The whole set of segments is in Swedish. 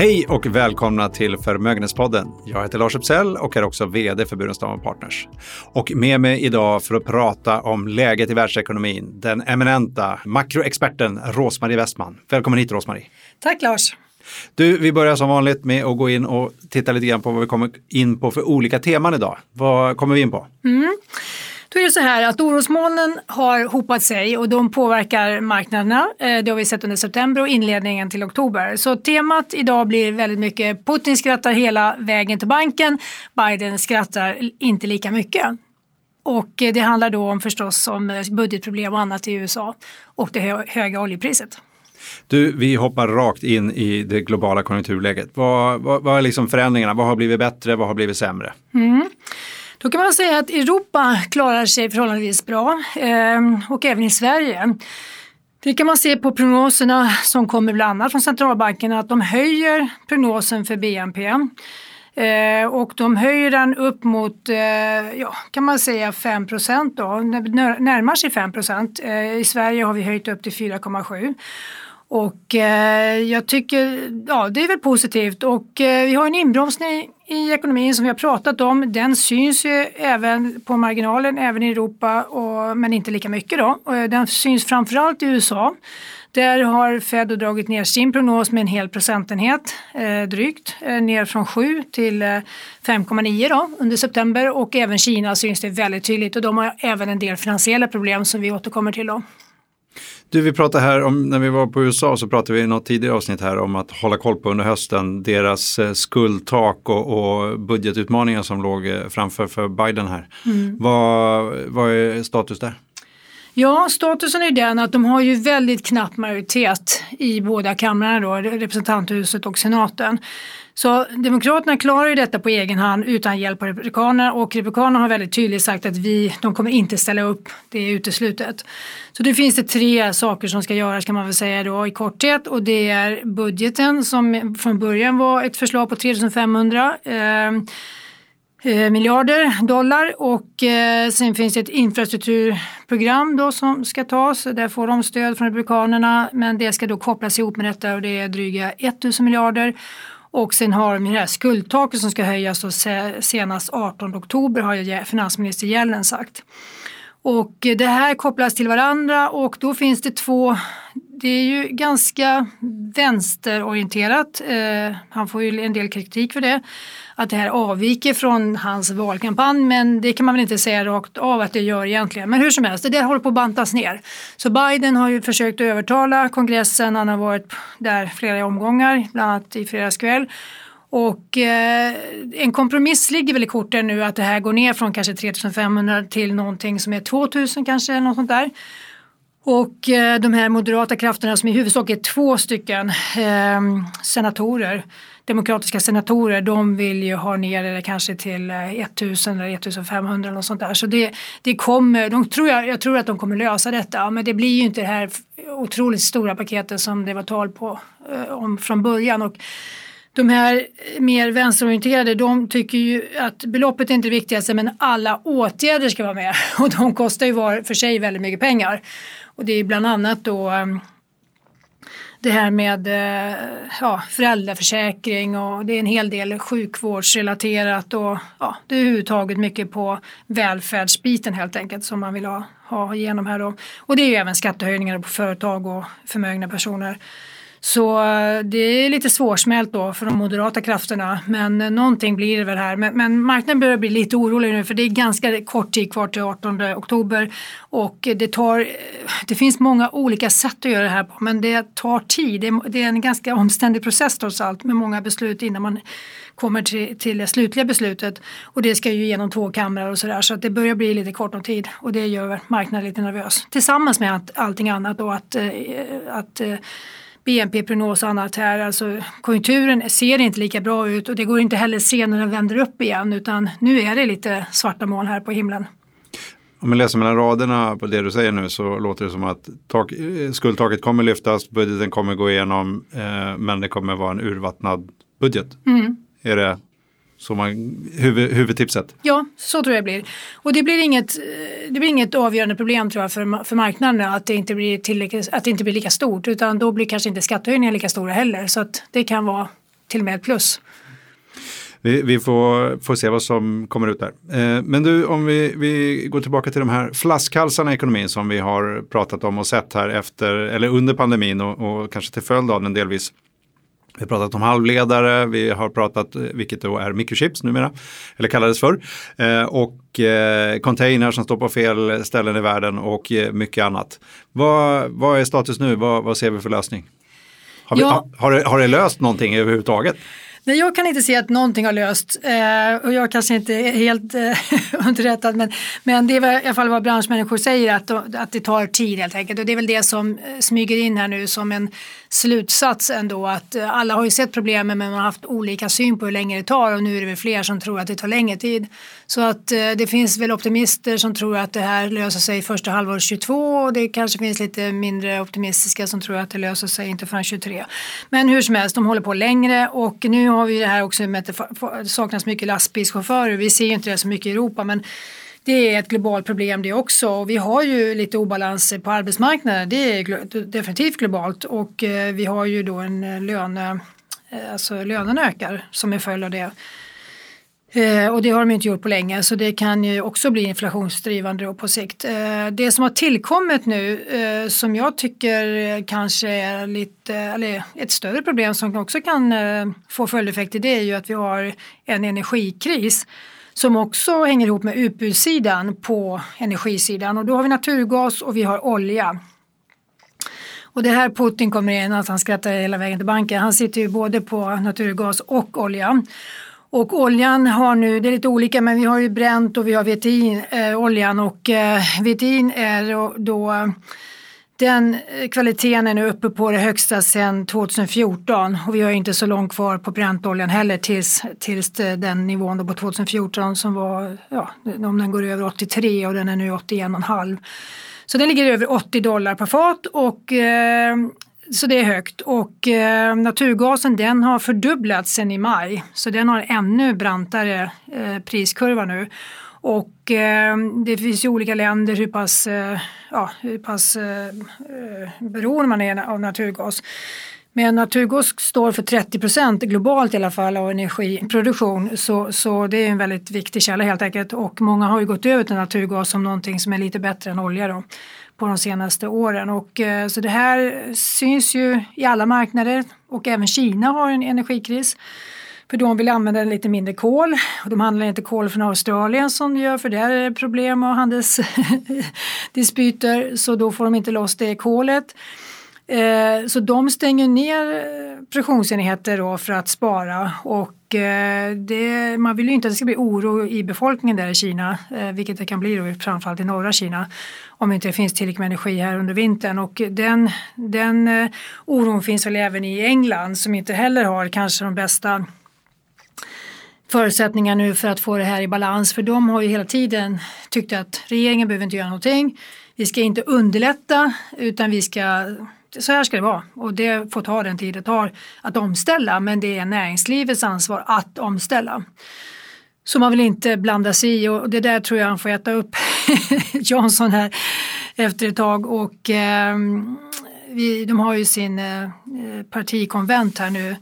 Hej och välkomna till Förmögenhetspodden. Jag heter Lars Uppsell och är också vd för Burenstam Partners. Och med mig idag för att prata om läget i världsekonomin, den eminenta makroexperten Rosmarie Westman. Välkommen hit Rosmarie. Tack Lars. Du, vi börjar som vanligt med att gå in och titta lite grann på vad vi kommer in på för olika teman idag. Vad kommer vi in på? Mm. Då är det så här att orosmolnen har hopat sig och de påverkar marknaderna. Eh, det har vi sett under september och inledningen till oktober. Så temat idag blir väldigt mycket Putin skrattar hela vägen till banken. Biden skrattar inte lika mycket. Och eh, det handlar då om förstås om eh, budgetproblem och annat i USA och det höga oljepriset. Du, vi hoppar rakt in i det globala konjunkturläget. Vad, vad, vad är liksom förändringarna? Vad har blivit bättre? Vad har blivit sämre? Mm. Då kan man säga att Europa klarar sig förhållandevis bra ehm, och även i Sverige. Det kan man se på prognoserna som kommer bland annat från centralbanken att de höjer prognosen för BNP. Eh, och de höjer den upp mot, eh, ja, kan man säga 5 procent då, närmar sig 5 procent. Eh, I Sverige har vi höjt upp till 4,7. Och eh, jag tycker, ja det är väl positivt och eh, vi har en inbromsning i ekonomin som vi har pratat om. Den syns ju även på marginalen, även i Europa, och, men inte lika mycket då. Eh, den syns framförallt i USA. Där har Fed dragit ner sin prognos med en hel procentenhet eh, drygt, eh, ner från 7 till eh, 5,9 då under september och även Kina syns det väldigt tydligt och de har även en del finansiella problem som vi återkommer till då. Du, vi pratade här om, när vi var på USA så pratade vi i något tidigare avsnitt här om att hålla koll på under hösten deras eh, skuldtak och, och budgetutmaningar som låg eh, framför för Biden här. Mm. Vad, vad är status där? Ja, statusen är den att de har ju väldigt knapp majoritet i båda kamrarna, då, representanthuset och senaten. Så Demokraterna klarar ju detta på egen hand utan hjälp av Republikanerna och Republikanerna har väldigt tydligt sagt att vi, de kommer inte ställa upp, det är uteslutet. Så det finns det tre saker som ska göras kan man väl säga då i korthet och det är budgeten som från början var ett förslag på 3500 eh, eh, miljarder dollar och eh, sen finns det ett infrastrukturprogram då som ska tas. Där får de stöd från Republikanerna men det ska då kopplas ihop med detta och det är dryga 1000 miljarder. Och sen har de det här skuldtaket som ska höjas och senast 18 oktober har finansminister Yellen sagt. Och det här kopplas till varandra och då finns det två det är ju ganska vänsterorienterat. Eh, han får ju en del kritik för det. Att det här avviker från hans valkampanj men det kan man väl inte säga rakt av att det gör egentligen. Men hur som helst, det där håller på att bantas ner. Så Biden har ju försökt övertala kongressen, han har varit där flera omgångar, bland annat i fredags kväll. Och eh, en kompromiss ligger väl i korten nu att det här går ner från kanske 3500 till någonting som är 2000 kanske, eller något sånt där. Och eh, de här moderata krafterna som i huvudsak är två stycken eh, senatorer, demokratiska senatorer, de vill ju ha ner det kanske till eh, 1000 eller 1500 eller något sånt där. Så det, det kommer, de tror jag, jag tror att de kommer lösa detta men det blir ju inte det här otroligt stora paketet som det var tal på eh, om från början. Och de här eh, mer vänsterorienterade de tycker ju att beloppet är inte det viktigaste men alla åtgärder ska vara med och de kostar ju var för sig väldigt mycket pengar. Och det är bland annat då ehm, det här med eh, ja, föräldraförsäkring och det är en hel del sjukvårdsrelaterat och ja, det är överhuvudtaget mycket på välfärdsbiten helt enkelt som man vill ha, ha igenom här då. Och det är ju även skattehöjningar på företag och förmögna personer. Så eh, det är lite svårsmält då för de moderata krafterna men eh, någonting blir det väl här. Men, men marknaden börjar bli lite orolig nu för det är ganska kort tid kvar till 18 oktober och eh, det tar, det finns många olika sätt att göra det här på men det tar tid. Det är en ganska omständig process trots allt med många beslut innan man kommer till, till det slutliga beslutet och det ska ju genom två kamrar och sådär så att det börjar bli lite kort om tid och det gör marknaden lite nervös. Tillsammans med att, allting annat och att, att BNP-prognos och annat här. Alltså, konjunkturen ser inte lika bra ut och det går inte heller att se när den vänder upp igen utan nu är det lite svarta moln här på himlen. Om man läser mellan raderna på det du säger nu så låter det som att tak, skuldtaket kommer lyftas, budgeten kommer gå igenom eh, men det kommer vara en urvattnad budget. Mm. Är det så man, huvud, huvudtipset? Ja, så tror jag det blir. Och det blir inget, det blir inget avgörande problem tror jag för, för marknaden att det, inte blir att det inte blir lika stort utan då blir kanske inte skattehöjningar lika stora heller så att det kan vara till och med ett plus. Vi, vi, får, får se vad som kommer ut där. Eh, men du, om vi, vi går tillbaka till de här flaskhalsarna i ekonomin som vi har pratat om och sett här efter, eller under pandemin och, och kanske till följd av den delvis. Vi har pratat om halvledare, vi har pratat, eh, vilket då är microchips numera, eller kallades förr, eh, och eh, container som står på fel ställen i världen och mycket annat. Vad, vad är status nu? Vad, vad ser vi för lösning? Har, vi, ja. har, har, det, har det löst någonting överhuvudtaget? Nej, jag kan inte se att någonting har löst eh, och jag kanske inte är helt eh, underrättad men, men det är i alla fall vad branschmänniskor säger att, att det tar tid helt enkelt och det är väl det som eh, smyger in här nu som en slutsats ändå att eh, alla har ju sett problemen men man har haft olika syn på hur länge det tar och nu är det väl fler som tror att det tar längre tid. Så att eh, det finns väl optimister som tror att det här löser sig första halvåret 22 och det kanske finns lite mindre optimistiska som tror att det löser sig inte förrän 23. Men hur som helst, de håller på längre och nu har vi det här också med att det saknas mycket lastbilschaufförer. Vi ser ju inte det så mycket i Europa men det är ett globalt problem det också. och vi har ju lite obalanser på arbetsmarknaden. Det är definitivt globalt och eh, vi har ju då en eh, löne, eh, alltså lönerna ökar som en följd av det. Eh, och det har de inte gjort på länge så det kan ju också bli inflationsdrivande på sikt. Eh, det som har tillkommit nu eh, som jag tycker kanske är lite, eller ett större problem som också kan få följdeffekter det är ju att vi har en energikris som också hänger ihop med utbudssidan på energisidan och då har vi naturgas och vi har olja. Och det här Putin kommer in att han skrattar hela vägen till banken. Han sitter ju både på naturgas och olja. Och oljan har nu, det är lite olika men vi har ju bränt och vi har VTI, eh, oljan och eh, VTI är då, den kvaliteten är nu uppe på det högsta sedan 2014 och vi har inte så långt kvar på bräntoljan heller tills, tills den nivån då på 2014 som var, ja, om den går över 83 och den är nu 81,5. Så den ligger över 80 dollar per fat och eh, så det är högt. Och eh, naturgasen den har fördubblats sedan i maj. Så den har ännu brantare eh, priskurva nu. Och eh, det finns ju olika länder hur pass, eh, ja, hur pass eh, eh beroende man är av naturgas. Men naturgas står för 30 procent globalt i alla fall av energiproduktion. Så, så det är en väldigt viktig källa helt enkelt. Och många har ju gått över till naturgas som någonting som är lite bättre än olja då på de senaste åren och eh, så det här syns ju i alla marknader och även Kina har en energikris. För de vill använda lite mindre kol. Och de handlar inte kol från Australien som de gör för där är det problem och handelsdispyter så då får de inte loss det kolet. Eh, så de stänger ner eh, produktionsenheter då för att spara. Och eh, det, man vill ju inte att det ska bli oro i befolkningen där i Kina, eh, vilket det kan bli då framförallt i norra Kina om inte det finns tillräckligt med energi här under vintern. Och den, den eh, oron finns väl även i England som inte heller har kanske de bästa förutsättningar nu för att få det här i balans. För de har ju hela tiden tyckt att regeringen behöver inte göra någonting. Vi ska inte underlätta utan vi ska så här ska det vara. Och det får ta den tid det tar att omställa men det är näringslivets ansvar att omställa. Så man vill inte blanda sig i och det där tror jag han får äta upp Johnson här efter ett tag. Och eh, vi, de har ju sin eh, eh partikonvent här nu.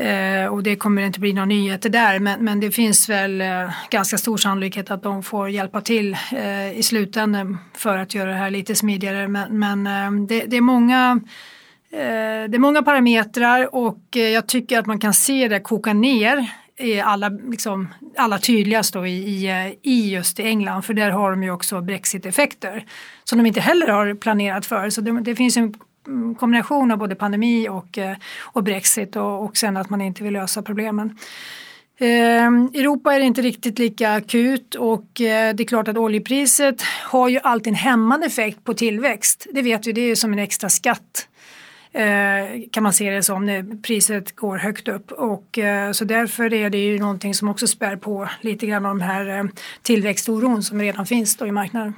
Eh, och det kommer inte bli några nyheter där men, men det finns väl eh, ganska stor sannolikhet att de får hjälpa till eh, i slutändan för att göra det här lite smidigare. Men, men eh, det, det, är många eh, det är många parametrar och eh, jag tycker att man kan se det koka ner i alla, liksom, alla tydligast då i, i, i just i England för där har de ju också brexit-effekter som de inte heller har planerat för. Så det, det finns en Mm, kombination av både pandemi och, eh, och Brexit och, och sen att man inte vill lösa problemen. Ehm, Europa är inte riktigt lika akut och eh, det är klart att oljepriset har ju alltid en hämmande effekt på tillväxt. Det vet vi, det är ju som en extra skatt eh, kan man se det som när priset går högt upp och så därför är det ju någonting som också spär på lite grann av den här tillväxtoron som redan finns då i marknaden.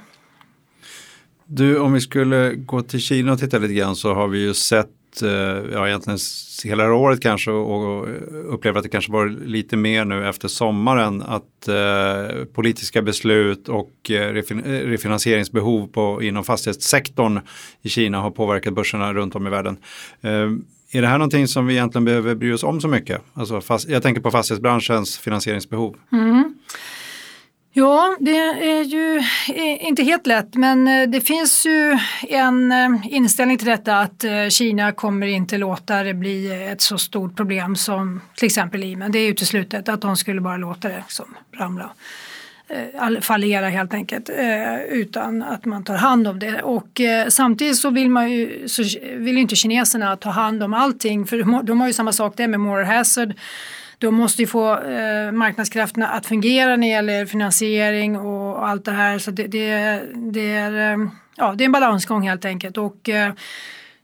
Du, om vi skulle gå till Kina och titta lite grann så har vi ju sett, eh, ja egentligen hela det året kanske och upplever att det kanske var lite mer nu efter sommaren att eh, politiska beslut och eh, eh refinansieringsbehov på, inom fastighetssektorn i Kina har påverkat börserna runt om i världen. Eh, är det här någonting som vi egentligen behöver bry oss om så mycket? Alltså fast, jag tänker på fastighetsbranschens finansieringsbehov. Mm. Ja, det är ju eh, inte helt lätt men eh, det finns ju en eh, inställning till detta att Kina kommer inte låta det bli ett så stort problem som till exempel Lehman. Det är uteslutet att de skulle bara låta det som ramla fallera helt enkelt utan att man tar hand om det. Och samtidigt så vill, man ju, så vill inte kineserna ta hand om allting för de har ju samma sak där med moral hazard de måste ju få eh, marknadskrafterna att fungera när det gäller finansiering och allt det här. Så det, det, det är, eh, ja, det är en balansgång helt enkelt. Och, eh,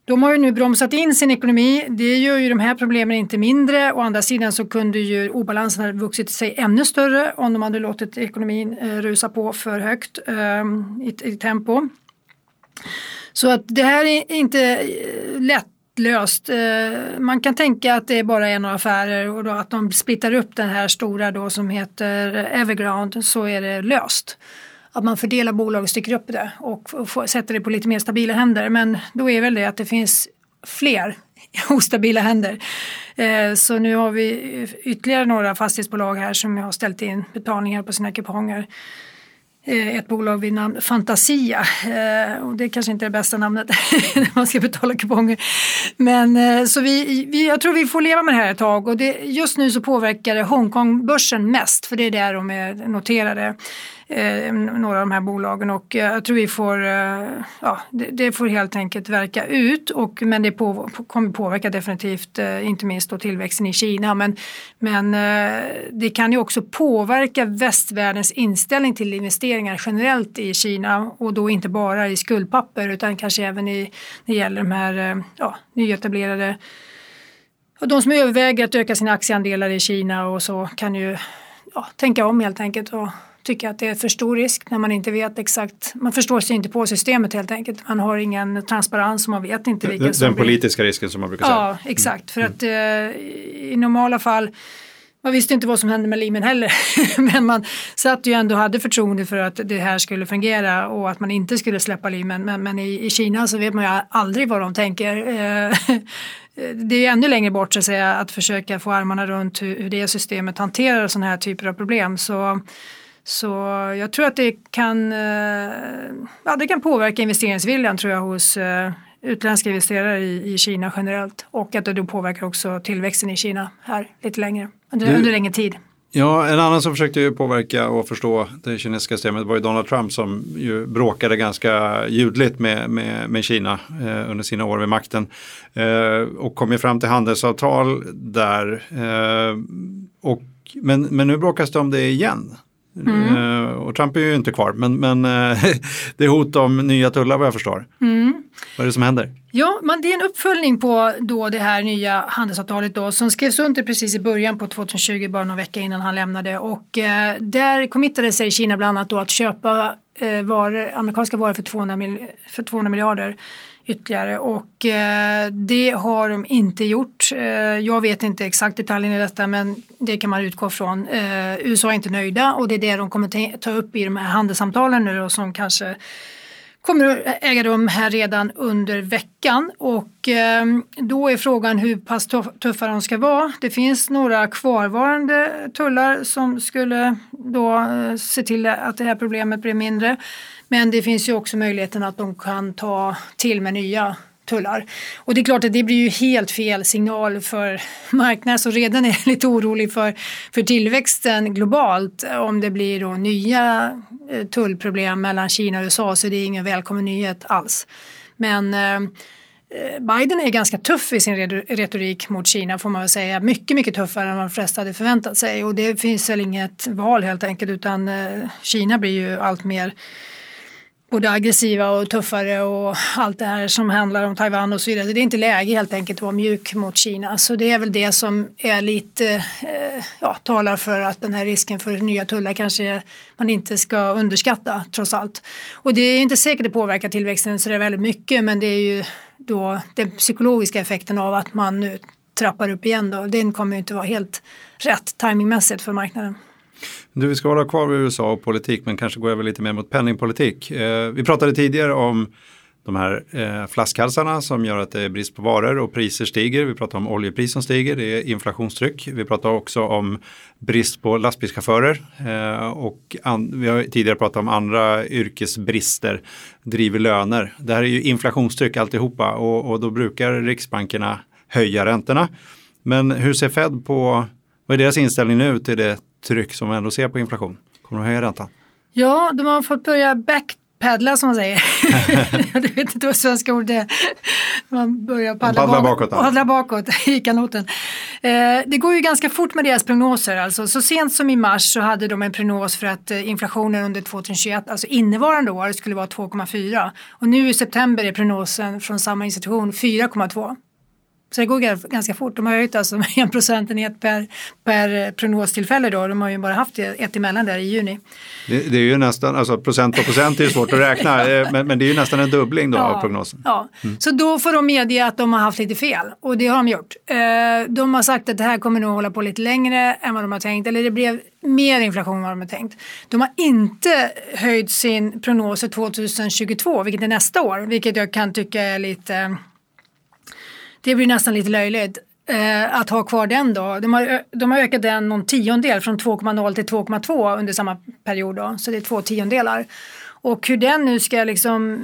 de har ju nu bromsat in sin ekonomi. Det gör ju de här problemen inte mindre. Å andra sidan så kunde ju obalansen ha vuxit sig ännu större om de hade låtit ekonomin eh, rusa på för högt eh, i, i tempo. Så att det här är inte eh, lätt löst. Eh, man kan tänka att det är bara är några affärer och då att de splittar upp den här stora då som heter Everground så är det löst. Att man fördelar bolag och stycker upp det och sätter det på lite mer stabila händer. Men då är väl det att det finns fler ostabila händer. Eh, så nu har vi ytterligare några fastighetsbolag här som har ställt in betalningar på sina kuponger. Eh, ett bolag vid namn Fantasia. Eh, och det kanske inte är det bästa namnet när man ska betala kuponger. Men eh, så vi, vi, jag tror vi får leva med det här ett tag och det, just nu så påverkar det Hongkongbörsen mest för det är där de är noterade eh, några av de här bolagen. Och eh, jag tror vi får, eh, ja, det, det, får helt enkelt verka ut. Och, men det på, kommer påverka definitivt eh, inte minst då tillväxten i Kina. Men, men det kan ju också påverka västvärldens inställning till investeringar generellt i Kina. Och då inte bara i skuldpapper utan kanske även i, när det gäller de här ja, nyetablerade. Och de som överväger att öka sina aktieandelar i Kina och så kan ju ja, tänka om helt enkelt och tycker att det är för stor risk när man inte vet exakt. Man förstår sig inte på systemet helt enkelt. Man har ingen transparens och man vet inte vilka den, som Den politiska blir... risken som man brukar säga. Ja, exakt. Mm. För att eh, i normala fall man visste inte vad som hände med Limen heller. Men man satt ju ändå och hade förtroende för att det här skulle fungera och att man inte skulle släppa Limen. Men, men i, i, Kina så vet man ju aldrig vad de tänker. Eh, det är ännu längre bort så att säga att försöka få armarna runt hur, hur det systemet hanterar sådana här typer av problem. Så så jag tror att det kan, eh, ja, det kan påverka investeringsviljan tror jag hos eh, utländska investerare i, i Kina generellt och att det då påverkar också tillväxten i Kina här lite längre, under, du, under längre tid. Ja, en annan som försökte påverka och förstå det kinesiska systemet var ju Donald Trump som ju bråkade ganska ljudligt med, med, med Kina eh, under sina år vid makten. Eh, och kom ju fram till handelsavtal där. Eh, och, men, men nu bråkas det om det igen. Mm. Uh, och Trump är ju inte kvar, men, men uh, det är hot om nya tullar vad jag förstår. Mm. Vad är det som händer? Ja, man, det är en uppföljning på då det här nya handelsavtalet då, som skrevs under precis i början på 2020, bara någon vecka innan han lämnade. Och uh, där committade sig Kina bland annat då att köpa varor, amerikanska varor för 200, mil, för 200 miljarder ytterligare och eh, det har de inte gjort. Eh, jag vet inte exakt detaljerna i detta men det kan man utgå från. Eh, USA är inte nöjda och det är det de kommer ta upp i de här handelssamtalen nu då, som kanske kommer att äga rum här redan under veckan och eh, då är frågan hur pass tuffa de ska vara. Det finns några kvarvarande tullar som skulle då eh, se till att det här problemet blir mindre. Men det finns ju också möjligheten att de kan ta till med nya tullar. Och det är klart att det blir ju helt fel signal för marknaden som redan är lite orolig för, för tillväxten globalt. Om det blir då nya eh, tullproblem mellan Kina och USA så det är ingen välkommen nyhet alls. Men eh, Biden är ganska tuff i sin retorik mot Kina får man väl säga. Mycket, mycket tuffare än vad de flesta hade förväntat sig och det finns väl inget val helt enkelt utan eh, Kina blir ju allt mer både aggressiva och tuffare och allt det här som handlar om Taiwan och så vidare. Det är inte läge helt enkelt att vara mjuk mot Kina. Så det är väl det som är lite, eh, ja, talar för att den här risken för nya tullar kanske man inte ska underskatta trots allt. Och det är inte säkert det påverkar tillväxten så det är väldigt mycket men det är ju då den psykologiska effekten av att man nu trappar upp igen då. Den kommer ju inte vara helt rätt timingmässigt för marknaden. Du, vi ska hålla kvar vid USA och politik men kanske gå över lite mer mot penningpolitik. Eh, vi pratade tidigare om de här eh, flaskhalsarna som gör att det är brist på varor och priser stiger. Vi pratar om oljepris som stiger, det är inflationstryck. Vi pratar också om brist på lastbilschaufförer eh, och vi har tidigare pratat om andra yrkesbrister, driver löner. Det här är ju inflationstryck alltihopa och, och då brukar riksbankerna höja räntorna. Men hur ser Fed på, vad är deras inställning nu till det tryck som man ändå ser på inflation? Kommer de höja räntan? Ja, de har fått börja backpedla som man säger. jag vet inte vad svenska ordet är. Man börjar paddla, paddla bakåt. Paddla bakåt i kanoten. Eh, det går ju ganska fort med deras prognoser. Alltså, så sent som i mars så hade de en prognos för att eh, inflationen under 2021, alltså innevarande år, skulle vara 2,4. Och nu i september är prognosen från samma institution 4,2. Så det går ganska fort. De har höjt alltså en procentenhet per, per prognostillfälle då. De har ju bara haft ett emellan där i juni. Det, det är ju nästan, alltså procent och procent är ju svårt att räkna, eh, men, men, det är ju nästan en dubbling då ja, av prognosen. Ja, mm. så då får de medge att de har haft lite fel och det har de gjort. Eh, de har sagt att det här kommer nog hålla på lite längre än vad de har tänkt, eller det blev mer inflation än vad de har tänkt. De har inte höjt sin prognos för 2022, vilket är nästa år, vilket jag kan tycka är lite det blir nästan lite löjligt eh, att ha kvar den då. De har, de har ökat den någon tiondel från 2,0 till 2,2 under samma period då, så det är två tiondelar. Och hur den nu ska liksom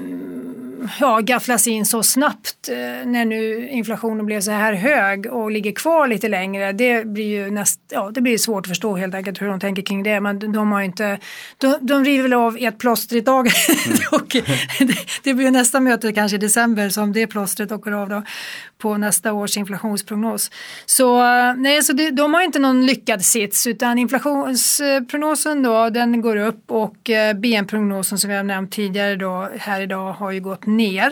ja, gafflas in så snabbt eh, när nu inflationen blev så här hög och ligger kvar lite längre. Det blir ju näst, ja, det blir svårt att förstå helt enkelt hur de tänker kring det. Men de har inte, de, de river väl av ett plåster i taget. Mm. och det, det, blir nästa möte kanske i december som det plåstret åker av då på nästa års inflationsprognos. Så, nej, så det, de har inte någon lyckad sits utan inflationsprognosen då den går upp och eh, BN-prognosen som vi har nämnt tidigare då här idag har ju gått ner.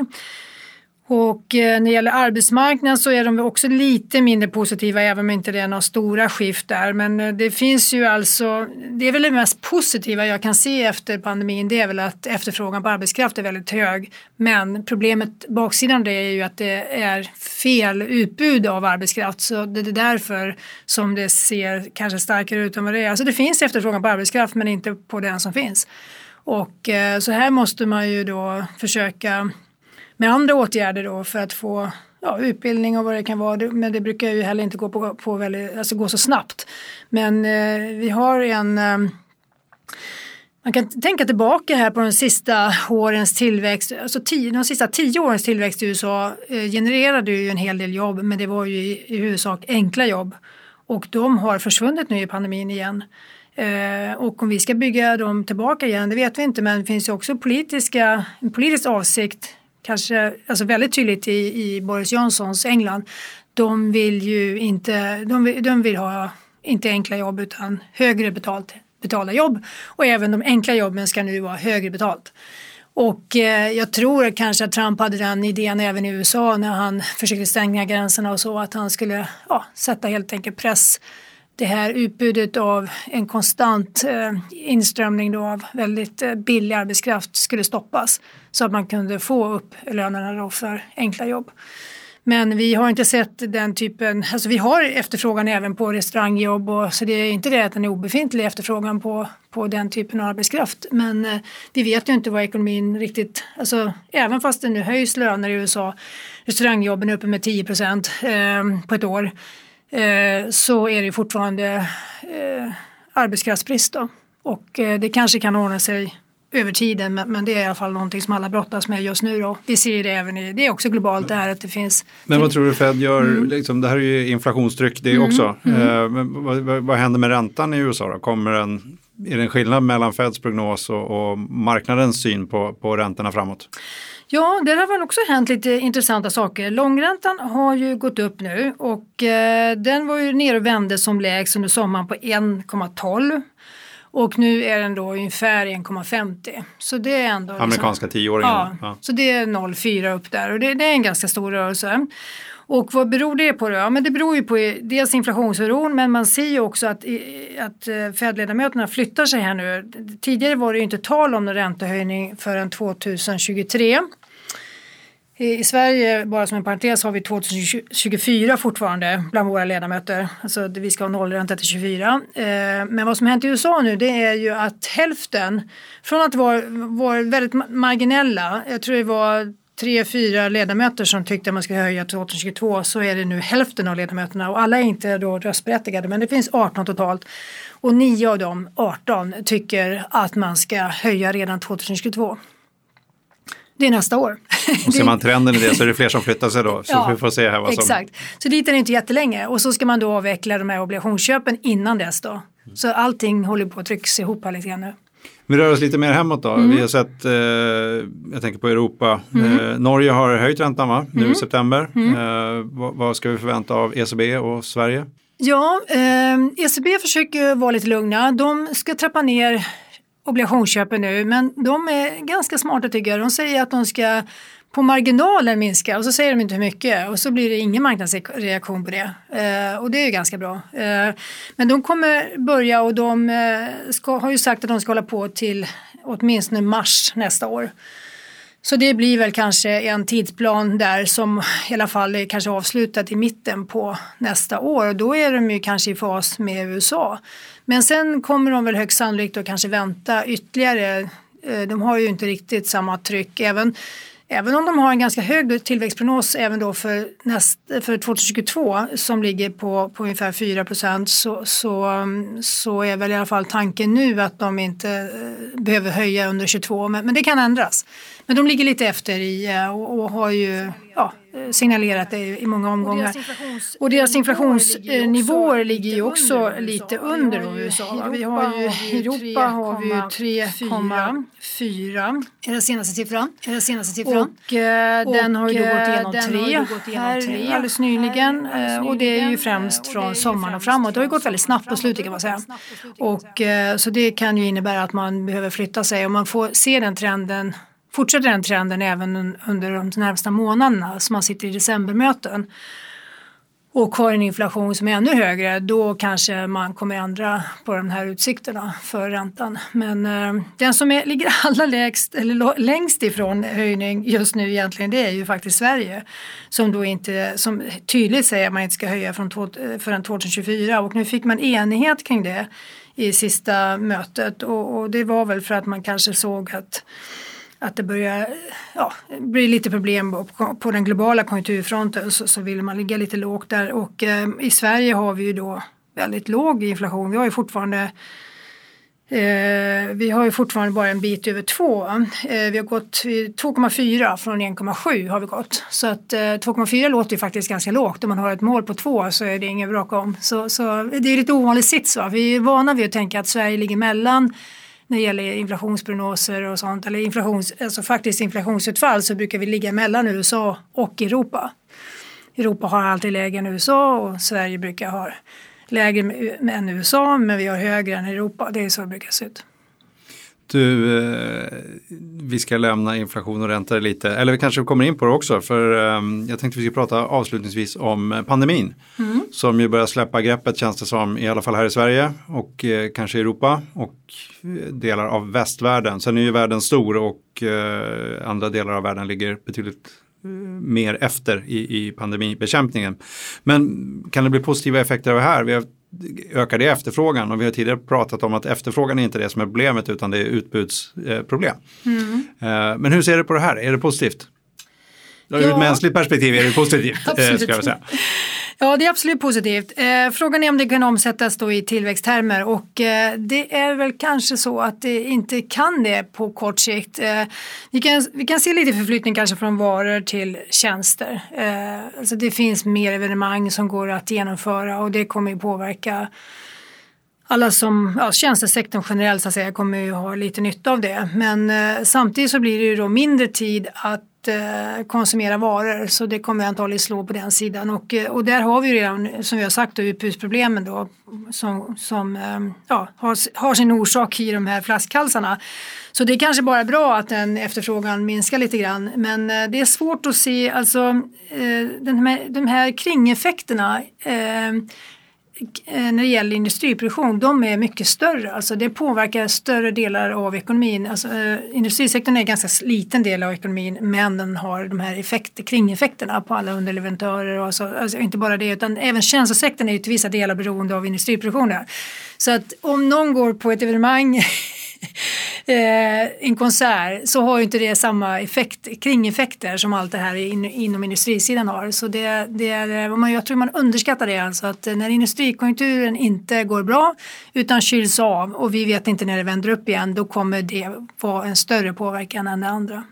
Och eh, när det gäller arbetsmarknaden så är de också lite mindre positiva även om inte det är några stora skift där. Men eh, det finns ju alltså, det är väl det mest positiva jag kan se efter pandemin det är väl att efterfrågan på arbetskraft är väldigt hög. Men problemet, baksidan det är ju att det är fel utbud av arbetskraft så det är därför som det ser kanske starkare ut än vad det är. Alltså det finns efterfrågan på arbetskraft men inte på den som finns. Och eh, så här måste man ju då försöka med andra åtgärder då för att få ja, utbildning och vad det kan vara. Men det brukar ju heller inte gå, på, på väldigt, alltså gå så snabbt. Men eh, vi har en eh, man kan tänka tillbaka här på de sista årens tillväxt, alltså tio, de sista tio årens tillväxt i USA eh, genererade ju en hel del jobb men det var ju i, i huvudsak enkla jobb och de har försvunnit nu i pandemin igen. Eh, och om vi ska bygga dem tillbaka igen, det vet vi inte, men det finns ju också politiska, en politisk avsikt, kanske alltså väldigt tydligt i, i Boris Johnsons England. De vill ju inte, de vill, de vill ha inte enkla jobb utan högre betalt, betalda jobb och även de enkla jobben ska nu vara högre betalt. Och eh, jag tror kanske att Trump hade den idén även i USA när han försökte stänga gränserna och så att han skulle ja, sätta helt enkelt press det här utbudet av en konstant eh, inströmning då av väldigt eh, billig arbetskraft skulle stoppas så att man kunde få upp lönerna då för enkla jobb. Men vi har inte sett den typen, alltså vi har efterfrågan även på restaurangjobb och så det är inte det att den är obefintlig efterfrågan på, på den typen av arbetskraft. Men eh, vi vet ju inte vad ekonomin riktigt, alltså även fast det nu höjs löner i USA, restaurangjobben är uppe med 10 procent eh, på ett år, Eh, så är det fortfarande eh, arbetskraftsbrist. Då. Och eh, det kanske kan ordna sig över tiden men, men, det är i alla fall någonting som alla brottas med just nu. Då. Vi ser det även i, det är också globalt det här att det finns. Men vad tror du Fed gör, mm. liksom, det här är ju inflationstryck det mm. också. Mm. Eh, men vad, vad, vad, händer med räntan i USA då? Kommer den, är det en skillnad mellan Feds prognos och, och marknadens syn på, på räntorna framåt? Ja, det har väl också hänt lite intressanta saker. Långräntan har ju gått upp nu och eh, den var ju nere och vände som lägst under sommaren på 1,12 och nu är den då ungefär 1,50. Så det är ändå... Liksom- Amerikanska liksom, tioåringen. Ja, ja, så det är 0,4 upp där och det, det, är en ganska stor rörelse. Och vad beror det på då? Ja, men det beror ju på dels inflationsoron men man ser ju också att, att eh, Fed-ledamöterna flyttar sig här nu. Tidigare var det ju inte tal om någon räntehöjning förrän 2023. I Sverige, bara som en parentes, har vi 2024 fortfarande bland våra ledamöter. Alltså vi ska ha nollränta till 24. Eh, men vad som hänt i USA nu det är ju att hälften, från att vara, var väldigt marginella, jag tror det var tre, fyra ledamöter som tyckte att man skulle höja till 2022 så är det nu hälften av ledamöterna och alla är inte då röstberättigade men det finns 18 totalt och nio av dem, 18, tycker att man ska höja redan 2022. Det är nästa år. Och ser man trenden i det så är det fler som flyttar sig då. Så ja, vi får se här vad som... Exakt. Så dit är det inte jättelänge och så ska man då avveckla de här obligationsköpen innan dess då. Så allting håller på att tryckas ihop här lite grann nu. Vi rör oss lite mer hemåt då. Mm. Vi har sett, eh, jag tänker på Europa, mm. eh, Norge har höjt räntan va? nu mm. i september. Mm. Eh, vad, vad, ska vi förvänta av ECB och Sverige? Ja, eh, ECB försöker vara lite lugna. De ska trappa ner obligationsköpen nu men de är ganska smarta tycker jag. De säger att de ska på marginalen minska och så säger de inte hur mycket och så blir det ingen marknadsreaktion på det. Eh, och det är ju ganska bra. Eh, men de kommer börja och de eh, ska, har ju sagt att de ska hålla på till åtminstone mars nästa år. Så det blir väl kanske en tidsplan där som i alla fall är kanske avslutat i mitten på nästa år och då är de ju kanske i fas med USA. Men sen kommer de väl högst sannolikt att kanske vänta ytterligare. Eh, de har ju inte riktigt samma tryck. Även Även om de har en ganska hög tillväxtprognos även då för, näst, för 2022 som ligger på, på ungefär 4 procent så, så, så är väl i alla fall tanken nu att de inte eh, behöver höja under 22 men, men det kan ändras. Men de ligger lite efter i eh, och, och har ju ja, signalerat det i många omgångar. Och deras inflationsnivåer ligger ju också lite under USA. Vi har ju, I Europa har vi ju 3,4 är den senaste siffran. Är den senaste siffran. Och, eh, den har ju då gått igenom 3 här alldeles nyligen eh, och det är ju främst från sommaren och framåt. Det har ju gått väldigt snabbt på slutet kan man säga. Och, eh, så det kan ju innebära att man behöver flytta sig och man får se den trenden fortsätter den trenden även under de närmsta månaderna som man sitter i decembermöten. Och har en inflation som är ännu högre då kanske man kommer ändra på de här utsikterna för räntan. Men eh, den som är, ligger allra lägst, eller längst ifrån höjning just nu egentligen det är ju faktiskt Sverige. Som då inte, som tydligt säger att man inte ska höja från två, eh, förrän 2024 och nu fick man enighet kring det i sista mötet. Och, och det var väl för att man kanske såg att att det börjar ja, bli lite problem på, på den globala konjunkturfronten så, så vill man ligga lite lågt där och eh, i Sverige har vi ju då väldigt låg inflation. Vi har ju fortfarande eh, vi har ju fortfarande bara en bit över 2. Eh, vi har gått 2,4 från 1,7 har vi gått. Så att eh, 2,4 låter ju faktiskt ganska lågt. Om man har ett mål på 2 så är det inget bråk om. Så, så det är lite ovanlig sits. Va? Vi är vana vid att tänka att Sverige ligger mellan när det gäller inflationsprognoser och sånt, eller inflations, alltså faktiskt inflationsutfall så brukar vi ligga mellan USA och Europa. Europa har alltid lägre än USA och Sverige brukar ha lägre än USA men vi har högre än Europa. Det är så det brukar se ut. Du, eh, vi ska lämna inflation och ränta lite, eller vi kanske kommer in på det också för eh, jag tänkte vi ska prata avslutningsvis om pandemin mm. som ju börjar släppa greppet känns det som, i alla fall här i Sverige och eh, kanske i Europa och eh, delar av västvärlden. Sen är ju världen stor och eh, andra delar av världen ligger betydligt eh, mer efter i, i pandemibekämpningen. Men kan det bli positiva effekter av det här? Vi har ökar det efterfrågan och vi har tidigare pratat om att efterfrågan är inte det som är problemet utan det är utbudsproblem. Mm. Eh, men hur ser du på det här, är det positivt? Ur ett mänskligt perspektiv är det positivt. Eh, ska jag säga. Ja, det är absolut positivt. Eh, frågan är om det kan omsättas då i tillväxttermer och eh, det är väl kanske så att det inte kan det på kort sikt. Eh, vi, kan, vi kan se lite förflyttning kanske från varor till tjänster. Eh, alltså det finns mer evenemang som går att genomföra och det kommer ju påverka alla som, ja, tjänstesektorn generellt så att säga kommer ju ha lite nytta av det. Men eh, samtidigt så blir det ju då mindre tid att eh, konsumera varor. Så det kommer antagligen slå på den sidan. Och, eh, och där har vi redan som vi har sagt utbudsproblemen då som, som eh, ja, har, har sin orsak i de här flaskhalsarna. Så det är kanske bara bra att den efterfrågan minskar lite grann. Men eh, det är svårt att se alltså eh, den här, de här kringeffekterna Eh, Eh, när det gäller industriproduktion, de är mycket större. Alltså det påverkar större delar av ekonomin. Alltså, eh, industrisektorn är en ganska liten del av ekonomin men den har de här effekter, kringeffekterna på alla underleverantörer. Och så, alltså inte bara det utan även tjänstesektorn är ju till vissa delar beroende av industriproduktionen. Så att om någon går på ett evenemang Eh, en konsert så har ju inte det samma effekt, kringeffekter som allt det här in, inom industrisidan har. Så det, det är, eh, jag tror man underskattar det alltså att eh, när industrikonjunkturen inte går bra utan kyls av och vi vet inte när det vänder upp igen då kommer det vara en större påverkan än det andra.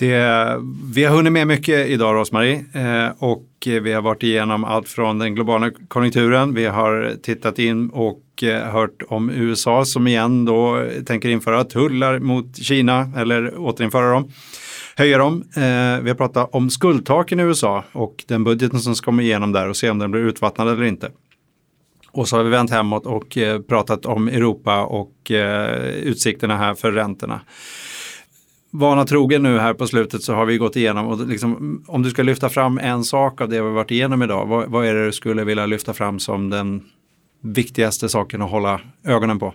Det, vi har hunnit med mycket idag Rosmarie eh, och vi har varit igenom allt från den globala konjunkturen. Vi har tittat in och eh, hört om USA som igen då tänker införa tullar mot Kina eller återinföra dem, höja dem. Eh, vi har pratat om skuldtaken i USA och den budgeten som ska komma igenom där och se om den blir utvattnad eller inte. Och så har vi vänt hemåt och eh, pratat om Europa och eh, utsikterna här för räntorna vana trogen nu här på slutet så har vi gått igenom och liksom, om du ska lyfta fram en sak av det vi varit igenom idag, vad, vad är det du skulle vilja lyfta fram som den viktigaste saken att hålla ögonen på?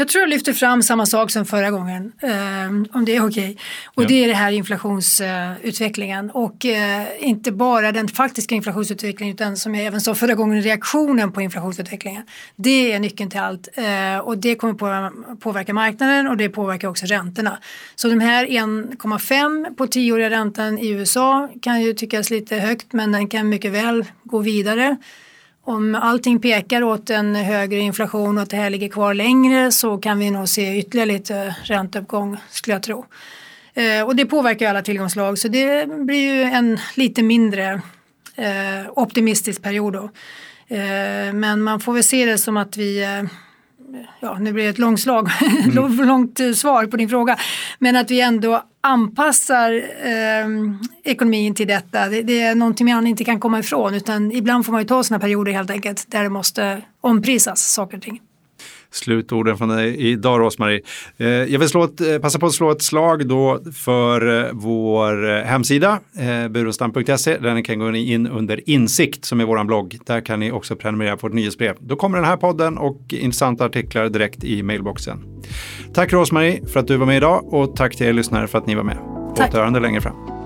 Jag tror jag lyfter fram samma sak som förra gången, eh, om det är okej. Okay. Och ja. det är det här inflationsutvecklingen och eh, inte bara den faktiska inflationsutvecklingen utan som jag även sa förra gången, reaktionen på inflationsutvecklingen. Det är nyckeln till allt eh, och det kommer påverka marknaden och det påverkar också räntorna. Så de här 1,5 på tioåriga räntan i USA kan ju tyckas lite högt men den kan mycket väl gå vidare om allting pekar åt en högre inflation och att det här ligger kvar längre så kan vi nog se ytterligare lite ränteuppgång skulle jag tro. Eh, och det påverkar alla tillgångslag så det blir ju en lite mindre eh, optimistisk period då. Eh, men man får väl se det som att vi ja, nu blir det ett långslag, mm. långt svar på din fråga, men att vi ändå anpassar eh, ekonomin till detta. Det, det, är någonting man inte kan komma ifrån utan ibland får man ju ta sådana perioder helt enkelt där det måste omprisas saker och ting slutorden från dig idag Rosmarie. Eh, jag vill slå ett, eh, passa på att slå ett slag då för eh, vår hemsida burenstam.se där ni kan gå in under insikt som är vår blogg. Där kan ni också prenumerera på ett nyhetsbrev. Då kommer den här podden och intressanta artiklar direkt i mailboxen. Tack Rosmarie för att du var med idag och tack till er lyssnare för att ni var med. Återhörande längre fram.